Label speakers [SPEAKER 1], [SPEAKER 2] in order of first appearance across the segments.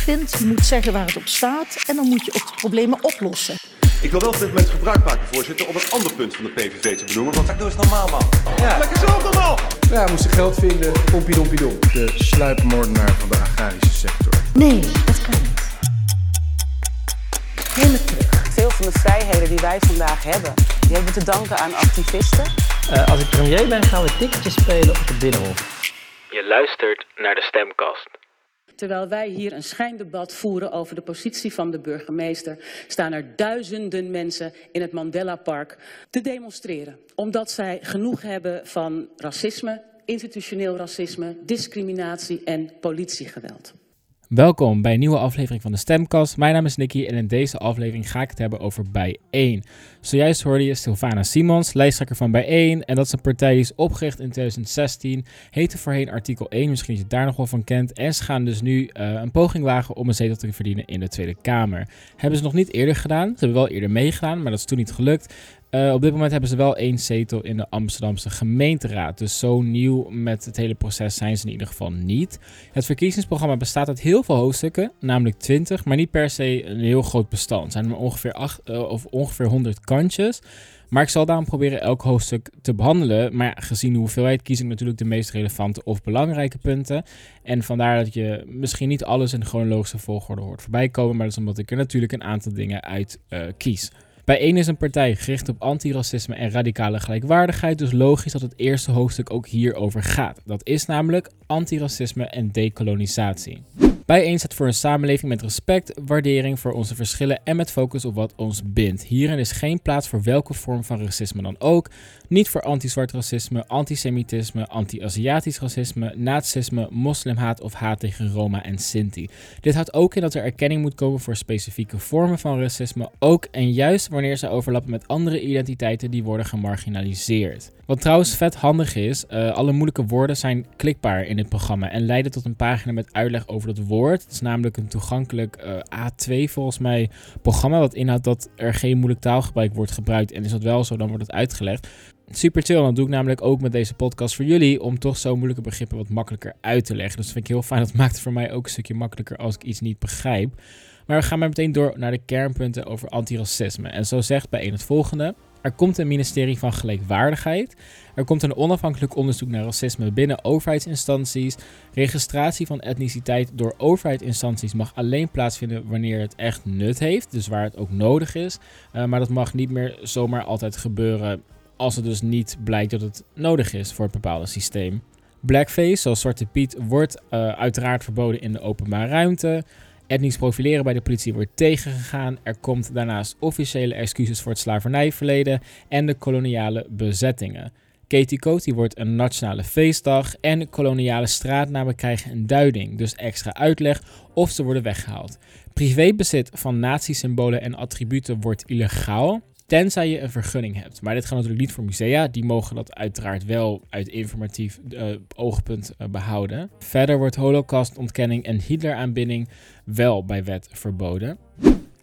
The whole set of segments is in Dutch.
[SPEAKER 1] vindt. Je moet zeggen waar het op staat en dan moet je ook de problemen oplossen.
[SPEAKER 2] Ik wil wel op dit moment gebruik maken, voorzitter, om een ander punt van de PVV te benoemen. Want doe eens normaal, man. Ja. Lekker zelf normaal!
[SPEAKER 3] Ja, we moesten geld vinden. Pompie dompie dom.
[SPEAKER 4] De sluipmoordenaar van de agrarische sector.
[SPEAKER 1] Nee, dat kan niet. Helemaal terug.
[SPEAKER 5] Veel van de vrijheden die wij vandaag hebben, die hebben we te danken aan activisten.
[SPEAKER 6] Uh, als ik premier ben, gaan we ticketjes spelen op het Binnenhof.
[SPEAKER 7] Je luistert naar de stemkast.
[SPEAKER 5] Terwijl wij hier een schijndebat voeren over de positie van de burgemeester, staan er duizenden mensen in het Mandela Park te demonstreren. Omdat zij genoeg hebben van racisme, institutioneel racisme, discriminatie en politiegeweld.
[SPEAKER 8] Welkom bij een nieuwe aflevering van de Stemkast. Mijn naam is Nicky en in deze aflevering ga ik het hebben over Bijeen. Zojuist hoorde je Sylvana Simons, lijsttrekker van Bijeen. En dat is een partij die is opgericht in 2016. Heette voorheen Artikel 1, misschien dat je daar nog wel van kent. En ze gaan dus nu uh, een poging wagen om een zetel te verdienen in de Tweede Kamer. Hebben ze nog niet eerder gedaan. Ze hebben wel eerder meegedaan, maar dat is toen niet gelukt. Uh, op dit moment hebben ze wel één zetel in de Amsterdamse gemeenteraad. Dus zo nieuw met het hele proces zijn ze in ieder geval niet. Het verkiezingsprogramma bestaat uit heel veel hoofdstukken, namelijk 20, maar niet per se een heel groot bestand. Zijn er ongeveer, acht, uh, of ongeveer 100 kantjes. Maar ik zal daarom proberen elk hoofdstuk te behandelen. Maar gezien de hoeveelheid kies ik natuurlijk de meest relevante of belangrijke punten. En vandaar dat je misschien niet alles in chronologische volgorde hoort voorbij komen. Maar dat is omdat ik er natuurlijk een aantal dingen uit uh, kies. Bijeen is een partij gericht op antiracisme en radicale gelijkwaardigheid, dus logisch dat het eerste hoofdstuk ook hierover gaat. Dat is namelijk antiracisme en decolonisatie. Bijeen voor een samenleving met respect, waardering voor onze verschillen en met focus op wat ons bindt. Hierin is geen plaats voor welke vorm van racisme dan ook. Niet voor anti-zwart racisme, antisemitisme, anti-Aziatisch racisme, nazisme, moslimhaat of haat tegen Roma en Sinti. Dit houdt ook in dat er erkenning moet komen voor specifieke vormen van racisme, ook en juist wanneer ze overlappen met andere identiteiten die worden gemarginaliseerd. Wat trouwens vet handig is, uh, alle moeilijke woorden zijn klikbaar in dit programma en leiden tot een pagina met uitleg over dat woord. Het is namelijk een toegankelijk uh, A2 volgens mij programma, wat inhoudt dat er geen moeilijk taalgebruik wordt gebruikt. En is dat wel zo, dan wordt het uitgelegd. Super chill, dat doe ik namelijk ook met deze podcast voor jullie, om toch zo moeilijke begrippen wat makkelijker uit te leggen. Dus dat vind ik heel fijn, dat maakt het voor mij ook een stukje makkelijker als ik iets niet begrijp. Maar we gaan maar meteen door naar de kernpunten over antiracisme. En zo zegt bij een het volgende. Er komt een ministerie van gelijkwaardigheid. Er komt een onafhankelijk onderzoek naar racisme binnen overheidsinstanties. Registratie van etniciteit door overheidsinstanties mag alleen plaatsvinden wanneer het echt nut heeft, dus waar het ook nodig is. Uh, maar dat mag niet meer zomaar altijd gebeuren als het dus niet blijkt dat het nodig is voor het bepaalde systeem. Blackface, zoals Zwarte Piet, wordt uh, uiteraard verboden in de openbare ruimte. Etnisch profileren bij de politie wordt tegengegaan. Er komt daarnaast officiële excuses voor het slavernijverleden en de koloniale bezettingen. Katie Coty wordt een nationale feestdag en koloniale straatnamen krijgen een duiding, dus extra uitleg of ze worden weggehaald. Privébezit van nazi-symbolen en attributen wordt illegaal. Tenzij je een vergunning hebt. Maar dit gaat natuurlijk niet voor musea. Die mogen dat uiteraard wel uit informatief uh, oogpunt uh, behouden. Verder wordt holocaustontkenning en Hitleraanbinding wel bij wet verboden.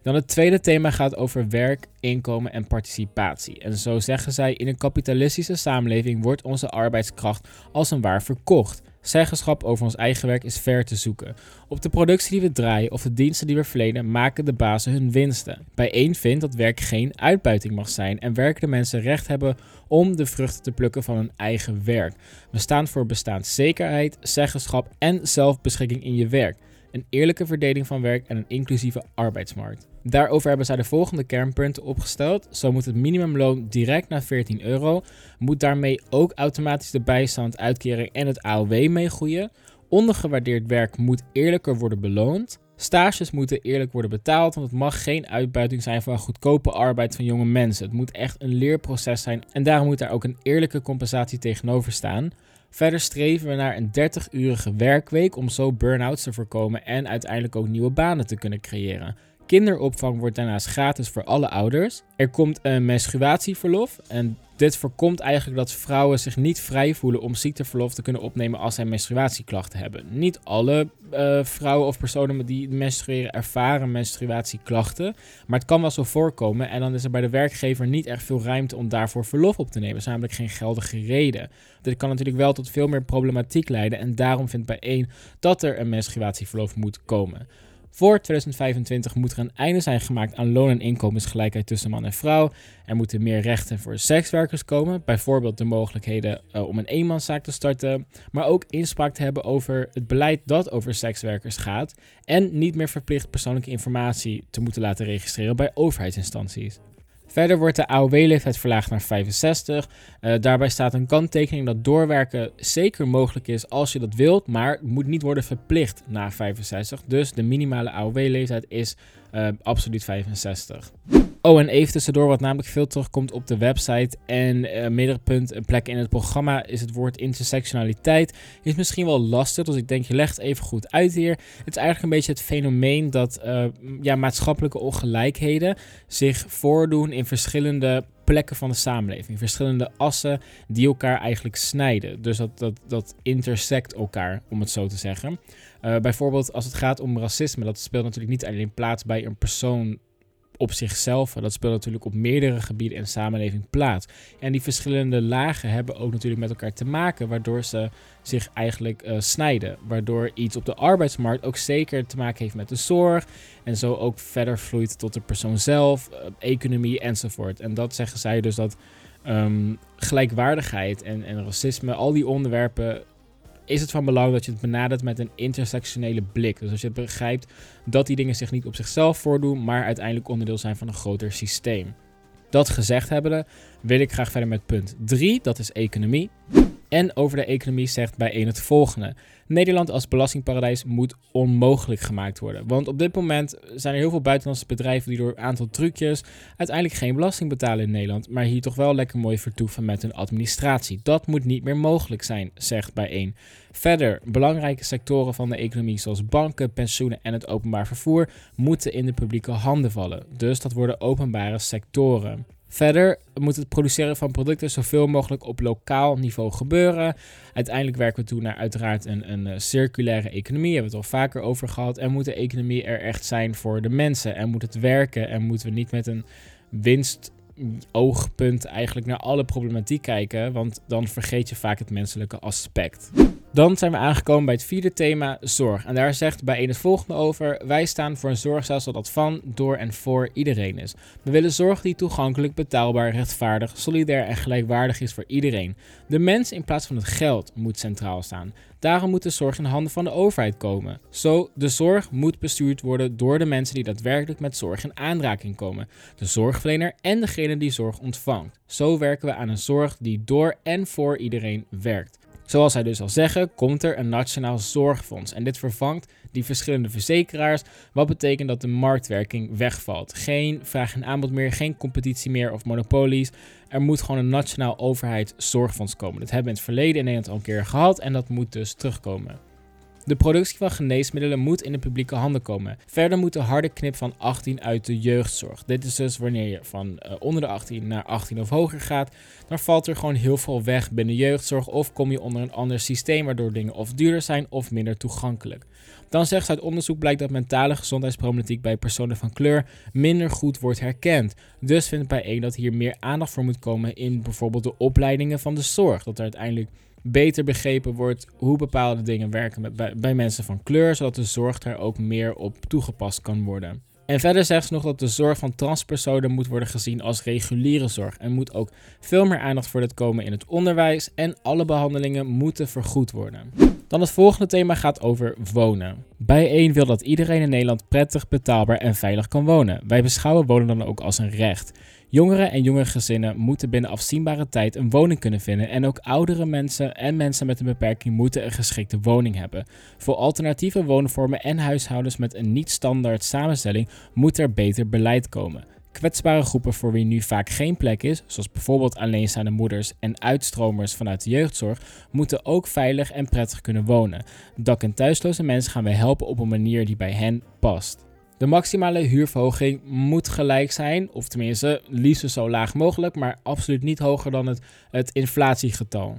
[SPEAKER 8] Dan het tweede thema gaat over werk, inkomen en participatie. En zo zeggen zij: in een kapitalistische samenleving wordt onze arbeidskracht als een waar verkocht. Zeggenschap over ons eigen werk is ver te zoeken. Op de productie die we draaien of de diensten die we verlenen maken de bazen hun winsten. Bij één vindt dat werk geen uitbuiting mag zijn en werkende mensen recht hebben om de vruchten te plukken van hun eigen werk. We staan voor bestaanszekerheid, zeggenschap en zelfbeschikking in je werk een eerlijke verdeling van werk en een inclusieve arbeidsmarkt. Daarover hebben zij de volgende kernpunten opgesteld. Zo moet het minimumloon direct naar 14 euro. Moet daarmee ook automatisch de bijstand, uitkering en het AOW meegroeien. Ondergewaardeerd werk moet eerlijker worden beloond. Stages moeten eerlijk worden betaald, want het mag geen uitbuiting zijn van goedkope arbeid van jonge mensen. Het moet echt een leerproces zijn en daarom moet daar ook een eerlijke compensatie tegenover staan. Verder streven we naar een 30-urige werkweek om zo burn-outs te voorkomen en uiteindelijk ook nieuwe banen te kunnen creëren. Kinderopvang wordt daarnaast gratis voor alle ouders. Er komt een menstruatieverlof en dit voorkomt eigenlijk dat vrouwen zich niet vrij voelen om ziekteverlof te kunnen opnemen als zij menstruatieklachten hebben. Niet alle uh, vrouwen of personen die menstrueren ervaren menstruatieklachten, maar het kan wel zo voorkomen en dan is er bij de werkgever niet echt veel ruimte om daarvoor verlof op te nemen. Dat is namelijk geen geldige reden. Dit kan natuurlijk wel tot veel meer problematiek leiden en daarom vindt bij één dat er een menstruatieverlof moet komen. Voor 2025 moet er een einde zijn gemaakt aan loon- en inkomensgelijkheid tussen man en vrouw. Er moeten meer rechten voor sekswerkers komen, bijvoorbeeld de mogelijkheden uh, om een eenmanszaak te starten, maar ook inspraak te hebben over het beleid dat over sekswerkers gaat en niet meer verplicht persoonlijke informatie te moeten laten registreren bij overheidsinstanties. Verder wordt de AOW-leeftijd verlaagd naar 65. Uh, daarbij staat een kanttekening dat doorwerken zeker mogelijk is als je dat wilt, maar moet niet worden verplicht na 65. Dus de minimale AOW-leeftijd is uh, absoluut 65. Oh, en even tussendoor, wat namelijk veel terugkomt op de website en uh, middelpunt, een plek in het programma, is het woord intersectionaliteit. Is misschien wel lastig, dus ik denk je legt even goed uit hier. Het is eigenlijk een beetje het fenomeen dat uh, ja, maatschappelijke ongelijkheden zich voordoen in verschillende plekken van de samenleving. Verschillende assen die elkaar eigenlijk snijden. Dus dat, dat, dat intersect elkaar, om het zo te zeggen. Uh, bijvoorbeeld als het gaat om racisme, dat speelt natuurlijk niet alleen plaats bij een persoon op zichzelf. Dat speelt natuurlijk op meerdere gebieden de samenleving plaats. En die verschillende lagen hebben ook natuurlijk met elkaar te maken, waardoor ze zich eigenlijk uh, snijden. Waardoor iets op de arbeidsmarkt ook zeker te maken heeft met de zorg. En zo ook verder vloeit tot de persoon zelf, uh, economie enzovoort. En dat zeggen zij dus dat um, gelijkwaardigheid en, en racisme, al die onderwerpen is het van belang dat je het benadert met een intersectionele blik. Dus als je begrijpt dat die dingen zich niet op zichzelf voordoen, maar uiteindelijk onderdeel zijn van een groter systeem. Dat gezegd hebbende, wil ik graag verder met punt 3, dat is economie. En over de economie zegt bij 1 het volgende. Nederland als belastingparadijs moet onmogelijk gemaakt worden. Want op dit moment zijn er heel veel buitenlandse bedrijven die door een aantal trucjes uiteindelijk geen belasting betalen in Nederland, maar hier toch wel lekker mooi vertoeven met hun administratie. Dat moet niet meer mogelijk zijn, zegt bij 1. Verder, belangrijke sectoren van de economie zoals banken, pensioenen en het openbaar vervoer moeten in de publieke handen vallen. Dus dat worden openbare sectoren. Verder moet het produceren van producten zoveel mogelijk op lokaal niveau gebeuren. Uiteindelijk werken we toe naar uiteraard een, een circulaire economie, hebben we het al vaker over gehad. En moet de economie er echt zijn voor de mensen en moet het werken en moeten we niet met een winst oogpunt eigenlijk naar alle problematiek kijken, want dan vergeet je vaak het menselijke aspect. Dan zijn we aangekomen bij het vierde thema, zorg. En daar zegt bij een het volgende over: Wij staan voor een zorgstelsel dat van, door en voor iedereen is. We willen zorg die toegankelijk, betaalbaar, rechtvaardig, solidair en gelijkwaardig is voor iedereen. De mens in plaats van het geld moet centraal staan. Daarom moet de zorg in de handen van de overheid komen. Zo, de zorg moet bestuurd worden door de mensen die daadwerkelijk met zorg in aanraking komen. De zorgverlener en degene die zorg ontvangt. Zo werken we aan een zorg die door en voor iedereen werkt. Zoals hij dus al zeggen, komt er een nationaal zorgfonds. En dit vervangt die verschillende verzekeraars, wat betekent dat de marktwerking wegvalt. Geen vraag en aanbod meer, geen competitie meer of monopolies. Er moet gewoon een nationaal overheid zorgfonds komen. Dat hebben we in het verleden in Nederland al een keer gehad en dat moet dus terugkomen. De productie van geneesmiddelen moet in de publieke handen komen. Verder moet de harde knip van 18 uit de jeugdzorg. Dit is dus wanneer je van uh, onder de 18 naar 18 of hoger gaat, dan valt er gewoon heel veel weg binnen jeugdzorg of kom je onder een ander systeem waardoor dingen of duurder zijn of minder toegankelijk. Dan zegt ze uit onderzoek blijkt dat mentale gezondheidsproblematiek bij personen van kleur minder goed wordt herkend. Dus vindt bij één dat hier meer aandacht voor moet komen in bijvoorbeeld de opleidingen van de zorg. Dat er uiteindelijk beter begrepen wordt hoe bepaalde dingen werken met, bij, mensen van kleur, zodat de zorg daar ook meer op toegepast kan worden. En verder zegt ze nog dat de zorg van transpersonen moet worden gezien als reguliere zorg. En moet ook veel meer aandacht voor dit komen in het onderwijs. En alle behandelingen moeten vergoed worden. Dan het volgende thema gaat over wonen. Bijeen wil dat iedereen in Nederland prettig, betaalbaar en veilig kan wonen. Wij beschouwen wonen dan ook als een recht. Jongeren en jonge gezinnen moeten binnen afzienbare tijd een woning kunnen vinden en ook oudere mensen en mensen met een beperking moeten een geschikte woning hebben. Voor alternatieve woonvormen en huishoudens met een niet-standaard samenstelling moet er beter beleid komen. Kwetsbare groepen voor wie nu vaak geen plek is, zoals bijvoorbeeld alleenstaande moeders en uitstromers vanuit de jeugdzorg, moeten ook veilig en prettig kunnen wonen. Dak- en thuisloze mensen gaan wij helpen op een manier die bij hen past. De maximale huurverhoging moet gelijk zijn, of tenminste liefst zo laag mogelijk, maar absoluut niet hoger dan het, het inflatiegetal.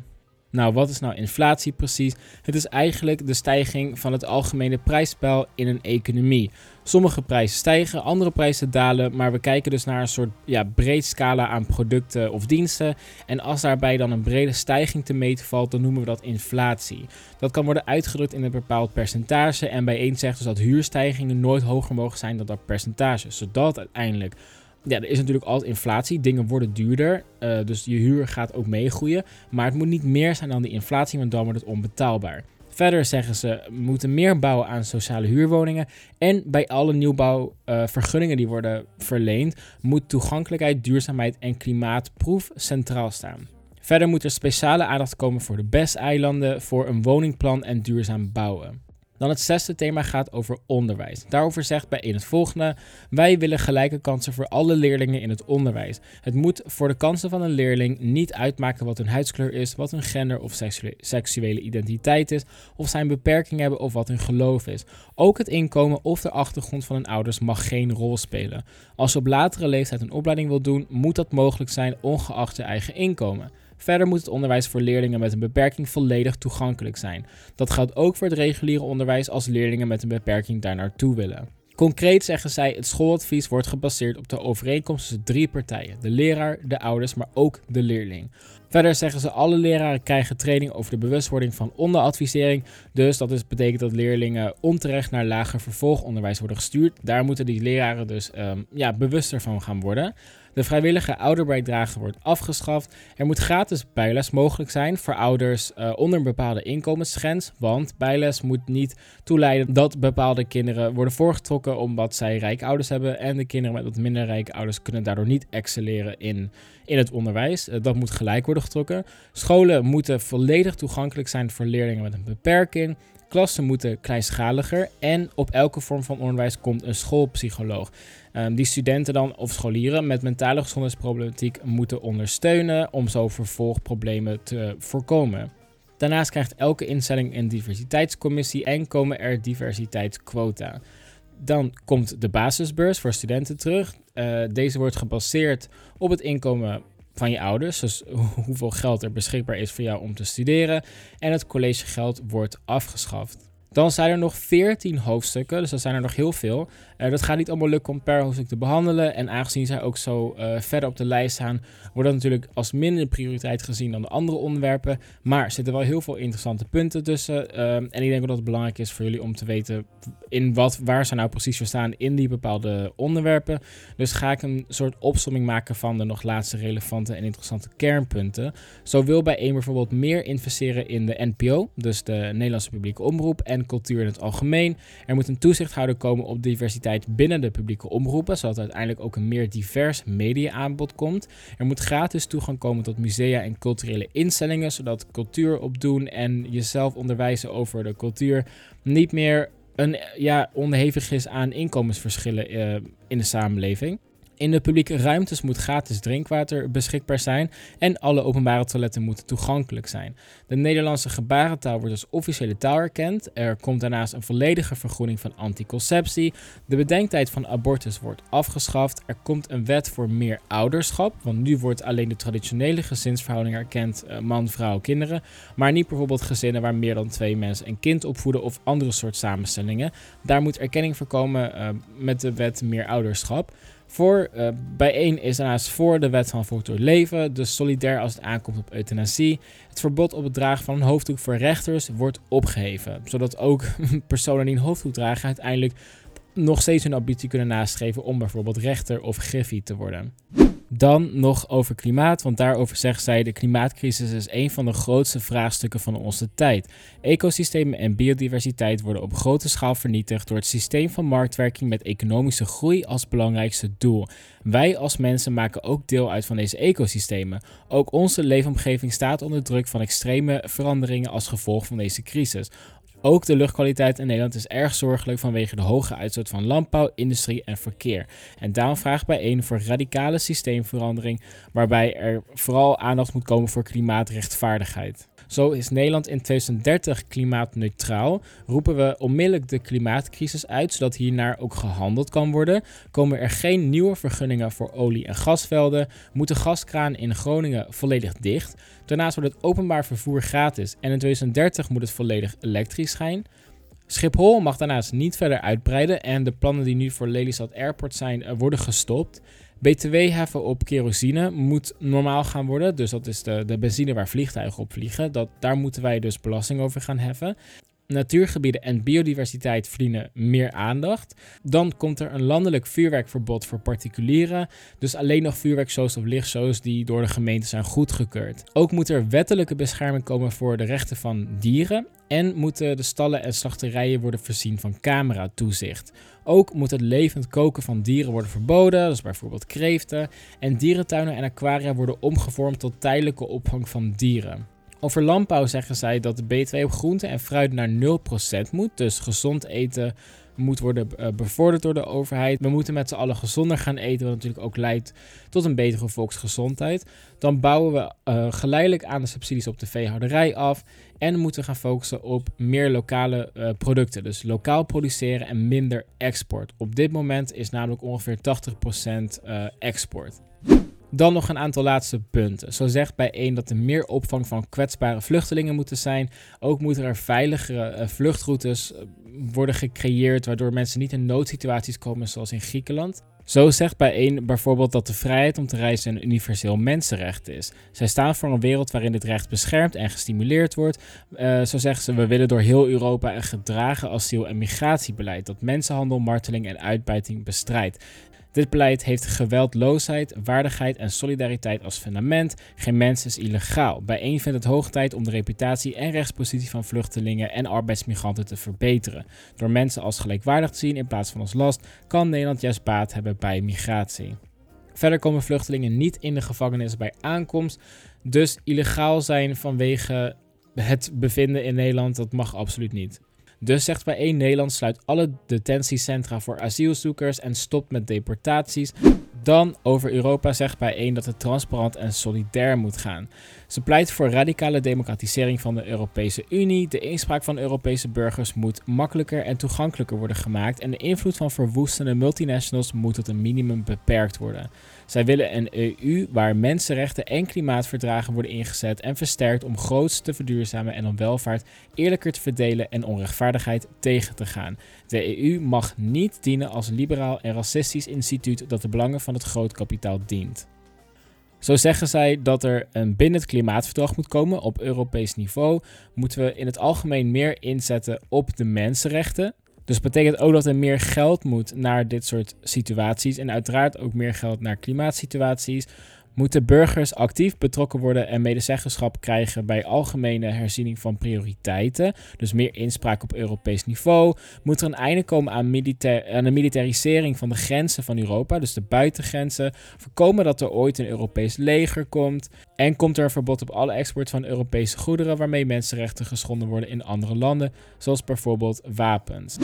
[SPEAKER 8] Nou, wat is nou inflatie precies? Het is eigenlijk de stijging van het algemene prijsspel in een economie. Sommige prijzen stijgen, andere prijzen dalen, maar we kijken dus naar een soort ja, breed scala aan producten of diensten. En als daarbij dan een brede stijging te meten valt, dan noemen we dat inflatie. Dat kan worden uitgedrukt in een bepaald percentage en bijeen zegt dus dat huurstijgingen nooit hoger mogen zijn dan dat percentage, zodat uiteindelijk ja, er is natuurlijk altijd inflatie. Dingen worden duurder. Uh, dus je huur gaat ook meegroeien. Maar het moet niet meer zijn dan die inflatie, want dan wordt het onbetaalbaar. Verder zeggen ze, we moeten meer bouwen aan sociale huurwoningen. En bij alle nieuwbouwvergunningen die worden verleend, moet toegankelijkheid, duurzaamheid en klimaatproef centraal staan. Verder moet er speciale aandacht komen voor de besteilanden, voor een woningplan en duurzaam bouwen. Dan het zesde thema gaat over onderwijs. Daarover zegt bij in het volgende: Wij willen gelijke kansen voor alle leerlingen in het onderwijs. Het moet voor de kansen van een leerling niet uitmaken wat hun huidskleur is, wat hun gender of seksuele identiteit is, of zijn beperking hebben of wat hun geloof is. Ook het inkomen of de achtergrond van hun ouders mag geen rol spelen. Als je op latere leeftijd een opleiding wilt doen, moet dat mogelijk zijn ongeacht je eigen inkomen. Verder moet het onderwijs voor leerlingen met een beperking volledig toegankelijk zijn. Dat geldt ook voor het reguliere onderwijs als leerlingen met een beperking daar naartoe willen. Concreet zeggen zij: het schooladvies wordt gebaseerd op de overeenkomst tussen drie partijen: de leraar, de ouders, maar ook de leerling. Verder zeggen ze: alle leraren krijgen training over de bewustwording van onderadvisering. Dus dat betekent dat leerlingen onterecht naar lager vervolgonderwijs worden gestuurd. Daar moeten die leraren dus um, ja, bewuster van gaan worden. De vrijwillige ouderbijdrage wordt afgeschaft. Er moet gratis bijles mogelijk zijn voor ouders uh, onder een bepaalde inkomensgrens. Want bijles moet niet toeleiden dat bepaalde kinderen worden voorgetrokken omdat zij rijke ouders hebben. En de kinderen met wat minder rijke ouders kunnen daardoor niet excelleren in, in het onderwijs. Uh, dat moet gelijk worden getrokken. Scholen moeten volledig toegankelijk zijn voor leerlingen met een beperking. Klassen moeten kleinschaliger en op elke vorm van onderwijs komt een schoolpsycholoog. Um, die studenten dan of scholieren met mentale gezondheidsproblematiek moeten ondersteunen om zo vervolgproblemen te voorkomen. Daarnaast krijgt elke instelling een diversiteitscommissie en komen er diversiteitsquota. Dan komt de basisbeurs voor studenten terug. Uh, deze wordt gebaseerd op het inkomen van je ouders. Dus hoeveel geld er beschikbaar is voor jou om te studeren. En het collegegeld wordt afgeschaft. Dan zijn er nog 14 hoofdstukken, dus dat zijn er nog heel veel. Uh, dat gaat niet allemaal lukken om per hoofdstuk te behandelen. En aangezien zij ook zo uh, verder op de lijst staan, wordt dat natuurlijk als minder prioriteit gezien dan de andere onderwerpen. Maar er zitten wel heel veel interessante punten tussen. Uh, en ik denk dat het belangrijk is voor jullie om te weten in wat, waar ze nou precies voor staan in die bepaalde onderwerpen. Dus ga ik een soort opsomming maken van de nog laatste relevante en interessante kernpunten. Zo wil bij één bijvoorbeeld meer investeren in de NPO, dus de Nederlandse publieke omroep, en cultuur in het algemeen. Er moet een toezichthouder komen op diversiteit binnen de publieke omroepen, zodat uiteindelijk ook een meer divers mediaaanbod komt. Er moet gratis toegang komen tot musea en culturele instellingen, zodat cultuur opdoen en jezelf onderwijzen over de cultuur niet meer een, ja, onderhevig is aan inkomensverschillen uh, in de samenleving. In de publieke ruimtes moet gratis drinkwater beschikbaar zijn en alle openbare toiletten moeten toegankelijk zijn. De Nederlandse gebarentaal wordt als officiële taal erkend. Er komt daarnaast een volledige vergroening van anticonceptie. De bedenktijd van abortus wordt afgeschaft. Er komt een wet voor meer ouderschap, want nu wordt alleen de traditionele gezinsverhouding erkend: eh, man, vrouw, kinderen, maar niet bijvoorbeeld gezinnen waar meer dan twee mensen een kind opvoeden of andere soort samenstellingen. Daar moet erkenning voor komen uh, met de wet meer ouderschap. Voor, uh, bijeen is daarnaast voor de wet van voltooid leven, dus solidair als het aankomt op euthanasie. Het verbod op het dragen van een hoofddoek voor rechters wordt opgeheven, zodat ook personen die een hoofddoek dragen uiteindelijk nog steeds hun ambitie kunnen nastreven om bijvoorbeeld rechter of griffie te worden. Dan nog over klimaat, want daarover zegt zij: de klimaatcrisis is een van de grootste vraagstukken van onze tijd. Ecosystemen en biodiversiteit worden op grote schaal vernietigd door het systeem van marktwerking met economische groei als belangrijkste doel. Wij als mensen maken ook deel uit van deze ecosystemen. Ook onze leefomgeving staat onder druk van extreme veranderingen als gevolg van deze crisis. Ook de luchtkwaliteit in Nederland is erg zorgelijk vanwege de hoge uitstoot van landbouw, industrie en verkeer. En daarom vraagt bijeen voor radicale systeemverandering, waarbij er vooral aandacht moet komen voor klimaatrechtvaardigheid. Zo is Nederland in 2030 klimaatneutraal. Roepen we onmiddellijk de klimaatcrisis uit, zodat hiernaar ook gehandeld kan worden. Komen er geen nieuwe vergunningen voor olie- en gasvelden. Moet de gaskraan in Groningen volledig dicht. Daarnaast wordt het openbaar vervoer gratis en in 2030 moet het volledig elektrisch zijn. Schiphol mag daarnaast niet verder uitbreiden en de plannen die nu voor Lelystad Airport zijn eh, worden gestopt. BTW-heffen op kerosine moet normaal gaan worden. Dus dat is de, de benzine waar vliegtuigen op vliegen. Dat, daar moeten wij dus belasting over gaan heffen. Natuurgebieden en biodiversiteit verdienen meer aandacht. Dan komt er een landelijk vuurwerkverbod voor particulieren. Dus alleen nog vuurwerkshows of lichtshows die door de gemeente zijn goedgekeurd. Ook moet er wettelijke bescherming komen voor de rechten van dieren. En moeten de stallen en slachterijen worden voorzien van cameratoezicht. Ook moet het levend koken van dieren worden verboden, dus bijvoorbeeld kreeften. En dierentuinen en aquaria worden omgevormd tot tijdelijke opvang van dieren. Over landbouw zeggen zij dat de BTW op groente en fruit naar 0% moet. Dus gezond eten moet worden uh, bevorderd door de overheid. We moeten met z'n allen gezonder gaan eten, wat natuurlijk ook leidt tot een betere volksgezondheid. Dan bouwen we uh, geleidelijk aan de subsidies op de veehouderij af. En moeten gaan focussen op meer lokale uh, producten. Dus lokaal produceren en minder export. Op dit moment is namelijk ongeveer 80% export. Dan nog een aantal laatste punten. Zo zegt bijeen dat er meer opvang van kwetsbare vluchtelingen moeten zijn. Ook moeten er veiligere uh, vluchtroutes worden gecreëerd, waardoor mensen niet in noodsituaties komen zoals in Griekenland. Zo zegt bijeen bijvoorbeeld dat de vrijheid om te reizen een universeel mensenrecht is. Zij staan voor een wereld waarin dit recht beschermd en gestimuleerd wordt. Uh, zo zeggen ze, we willen door heel Europa een gedragen asiel- en migratiebeleid dat mensenhandel, marteling en uitbuiting bestrijdt. Dit beleid heeft geweldloosheid, waardigheid en solidariteit als fundament. Geen mens is illegaal. Bijeen vindt het hoog tijd om de reputatie en rechtspositie van vluchtelingen en arbeidsmigranten te verbeteren. Door mensen als gelijkwaardig te zien in plaats van als last, kan Nederland juist baat hebben bij migratie. Verder komen vluchtelingen niet in de gevangenis bij aankomst. Dus illegaal zijn vanwege het bevinden in Nederland, dat mag absoluut niet. Dus zegt bij één Nederland sluit alle detentiecentra voor asielzoekers en stopt met deportaties. Dan over Europa zegt bij één dat het transparant en solidair moet gaan. Ze pleit voor radicale democratisering van de Europese Unie. De inspraak van Europese burgers moet makkelijker en toegankelijker worden gemaakt. En de invloed van verwoestende multinationals moet tot een minimum beperkt worden. Zij willen een EU waar mensenrechten en klimaatverdragen worden ingezet en versterkt om groots te verduurzamen en om welvaart eerlijker te verdelen en onrechtvaardigheid tegen te gaan. De EU mag niet dienen als liberaal en racistisch instituut dat de belangen van het grootkapitaal dient. Zo zeggen zij dat er een binnen het klimaatverdrag moet komen op Europees niveau. Moeten we in het algemeen meer inzetten op de mensenrechten. Dus betekent ook dat er meer geld moet naar dit soort situaties. En uiteraard ook meer geld naar klimaatsituaties. Moeten burgers actief betrokken worden en medezeggenschap krijgen bij algemene herziening van prioriteiten? Dus meer inspraak op Europees niveau. Moet er een einde komen aan, militair, aan de militarisering van de grenzen van Europa, dus de buitengrenzen? Voorkomen dat er ooit een Europees leger komt? En komt er een verbod op alle export van Europese goederen waarmee mensenrechten geschonden worden in andere landen, zoals bijvoorbeeld wapens?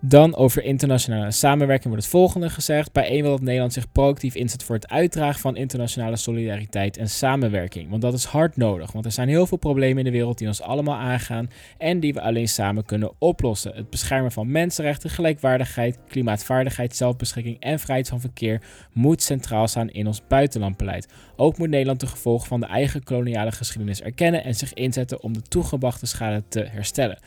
[SPEAKER 8] Dan over internationale samenwerking wordt het volgende gezegd. Bij wil dat Nederland zich proactief inzet voor het uitdragen van internationale solidariteit en samenwerking. Want dat is hard nodig. Want er zijn heel veel problemen in de wereld die ons allemaal aangaan en die we alleen samen kunnen oplossen. Het beschermen van mensenrechten, gelijkwaardigheid, klimaatvaardigheid, zelfbeschikking en vrijheid van verkeer moet centraal staan in ons buitenlandbeleid. Ook moet Nederland de gevolgen van de eigen koloniale geschiedenis erkennen en zich inzetten om de toegebrachte schade te herstellen.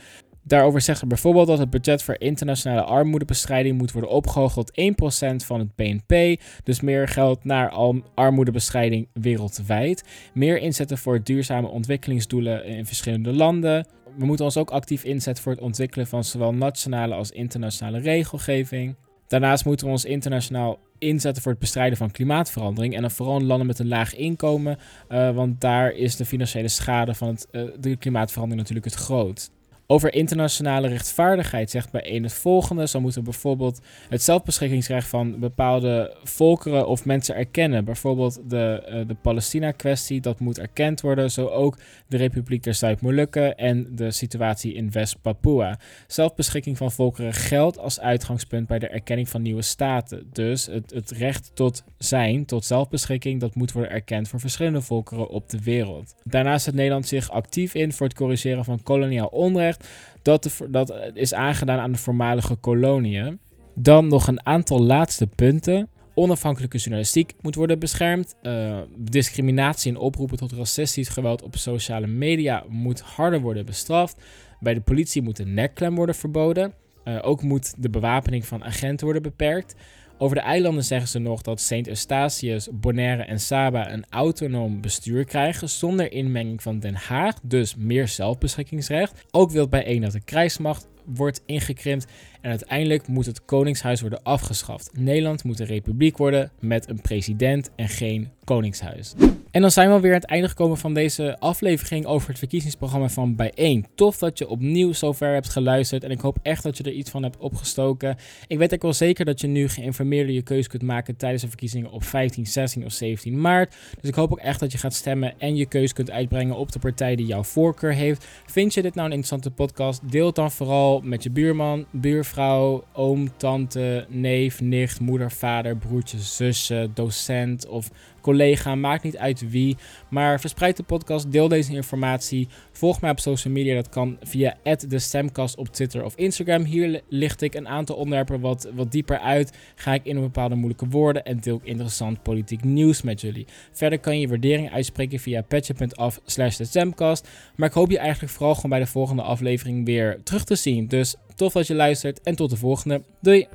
[SPEAKER 8] Daarover zegt er bijvoorbeeld dat het budget voor internationale armoedebestrijding moet worden opgehoogd tot 1% van het BNP. Dus meer geld naar armoedebestrijding wereldwijd. Meer inzetten voor duurzame ontwikkelingsdoelen in verschillende landen. We moeten ons ook actief inzetten voor het ontwikkelen van zowel nationale als internationale regelgeving. Daarnaast moeten we ons internationaal inzetten voor het bestrijden van klimaatverandering. En dan vooral in landen met een laag inkomen, uh, want daar is de financiële schade van het, uh, de klimaatverandering natuurlijk het groot. Over internationale rechtvaardigheid zegt bij een het volgende. Zo moeten bijvoorbeeld het zelfbeschikkingsrecht van bepaalde volkeren of mensen erkennen. Bijvoorbeeld de, uh, de Palestina-kwestie, dat moet erkend worden. Zo ook de Republiek der Zuid-Molukken en de situatie in West-Papua. Zelfbeschikking van volkeren geldt als uitgangspunt bij de erkenning van nieuwe staten. Dus het, het recht tot zijn, tot zelfbeschikking, dat moet worden erkend voor verschillende volkeren op de wereld. Daarnaast zet Nederland zich actief in voor het corrigeren van koloniaal onrecht. Dat, dat is aangedaan aan de voormalige koloniën. Dan nog een aantal laatste punten. Onafhankelijke journalistiek moet worden beschermd. Uh, discriminatie en oproepen tot racistisch geweld op sociale media moet harder worden bestraft. Bij de politie moet een nekklem worden verboden. Uh, ook moet de bewapening van agenten worden beperkt. Over de eilanden zeggen ze nog dat Sint Eustatius, Bonaire en Saba een autonoom bestuur krijgen zonder inmenging van Den Haag, dus meer zelfbeschikkingsrecht. Ook wil bij één dat de krijgsmacht wordt ingekrimpt en uiteindelijk moet het koningshuis worden afgeschaft. Nederland moet een republiek worden met een president en geen koningshuis. En dan zijn we weer aan het einde gekomen van deze aflevering over het verkiezingsprogramma van Bijeen. Tof dat je opnieuw zover hebt geluisterd en ik hoop echt dat je er iets van hebt opgestoken. Ik weet ook wel zeker dat je nu geïnformeerder je keuze kunt maken tijdens de verkiezingen op 15, 16 of 17 maart. Dus ik hoop ook echt dat je gaat stemmen en je keuze kunt uitbrengen op de partij die jouw voorkeur heeft. Vind je dit nou een interessante podcast? Deel het dan vooral met je buurman, buurvrouw, oom, tante, neef, nicht, moeder, vader, broertje, zusje, docent of collega, maakt niet uit wie. Maar verspreid de podcast, deel deze informatie. Volg mij op social media, dat kan via de Stemcast op Twitter of Instagram. Hier licht ik een aantal onderwerpen wat, wat dieper uit. Ga ik in bepaalde moeilijke woorden en deel ik interessant politiek nieuws met jullie. Verder kan je waardering uitspreken via petje.af slash de. Maar ik hoop je eigenlijk vooral gewoon bij de volgende aflevering weer terug te zien. Dus tof dat je luistert en tot de volgende. Doei!